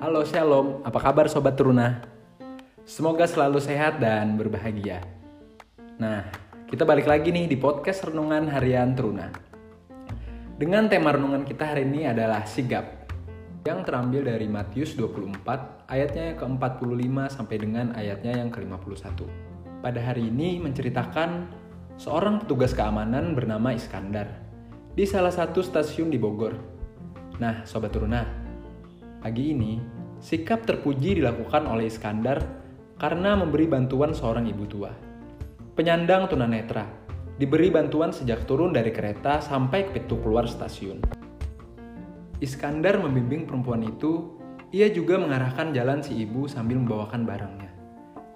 Halo Shalom, apa kabar Sobat Teruna? Semoga selalu sehat dan berbahagia. Nah, kita balik lagi nih di podcast Renungan Harian Teruna. Dengan tema renungan kita hari ini adalah sigap yang terambil dari Matius 24 ayatnya yang ke-45 sampai dengan ayatnya yang ke-51. Pada hari ini menceritakan seorang petugas keamanan bernama Iskandar di salah satu stasiun di Bogor. Nah, Sobat Teruna, pagi ini sikap terpuji dilakukan oleh Iskandar karena memberi bantuan seorang ibu tua. Penyandang tunanetra, diberi bantuan sejak turun dari kereta sampai ke pintu keluar stasiun. Iskandar membimbing perempuan itu, ia juga mengarahkan jalan si ibu sambil membawakan barangnya.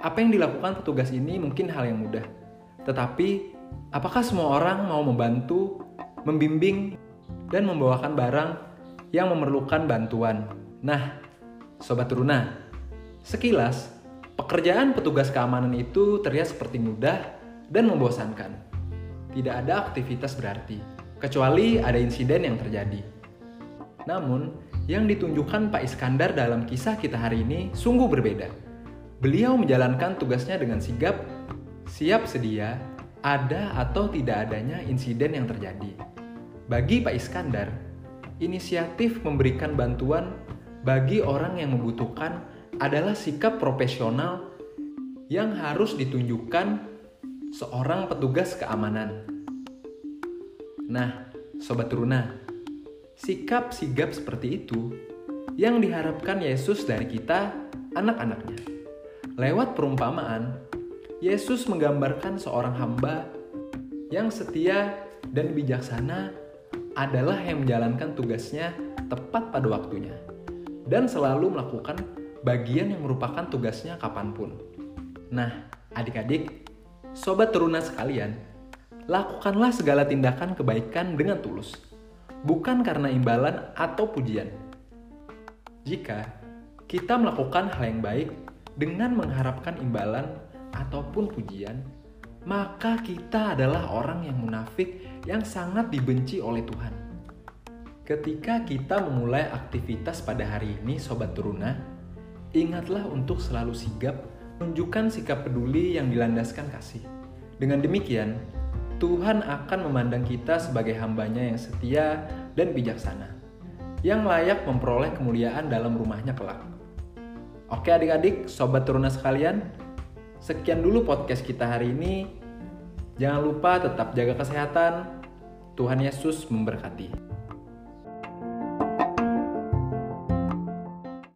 Apa yang dilakukan petugas ini mungkin hal yang mudah, tetapi apakah semua orang mau membantu, membimbing, dan membawakan barang yang memerlukan bantuan? Nah, Sobat Teruna, sekilas pekerjaan petugas keamanan itu terlihat seperti mudah dan membosankan. Tidak ada aktivitas berarti, kecuali ada insiden yang terjadi. Namun, yang ditunjukkan Pak Iskandar dalam kisah kita hari ini sungguh berbeda. Beliau menjalankan tugasnya dengan sigap, siap sedia, ada atau tidak adanya insiden yang terjadi. Bagi Pak Iskandar, inisiatif memberikan bantuan bagi orang yang membutuhkan adalah sikap profesional yang harus ditunjukkan seorang petugas keamanan. Nah, sobat Runa, sikap sigap seperti itu yang diharapkan Yesus dari kita, anak-anaknya. Lewat perumpamaan, Yesus menggambarkan seorang hamba yang setia dan bijaksana adalah yang menjalankan tugasnya tepat pada waktunya dan selalu melakukan bagian yang merupakan tugasnya kapan pun. Nah, adik-adik, sobat teruna sekalian, lakukanlah segala tindakan kebaikan dengan tulus, bukan karena imbalan atau pujian. Jika kita melakukan hal yang baik dengan mengharapkan imbalan ataupun pujian, maka kita adalah orang yang munafik yang sangat dibenci oleh Tuhan. Ketika kita memulai aktivitas pada hari ini, Sobat Turuna, ingatlah untuk selalu sigap menunjukkan sikap peduli yang dilandaskan kasih. Dengan demikian, Tuhan akan memandang kita sebagai hambanya yang setia dan bijaksana, yang layak memperoleh kemuliaan dalam rumahnya kelak. Oke adik-adik, Sobat Turuna sekalian, sekian dulu podcast kita hari ini. Jangan lupa tetap jaga kesehatan. Tuhan Yesus memberkati.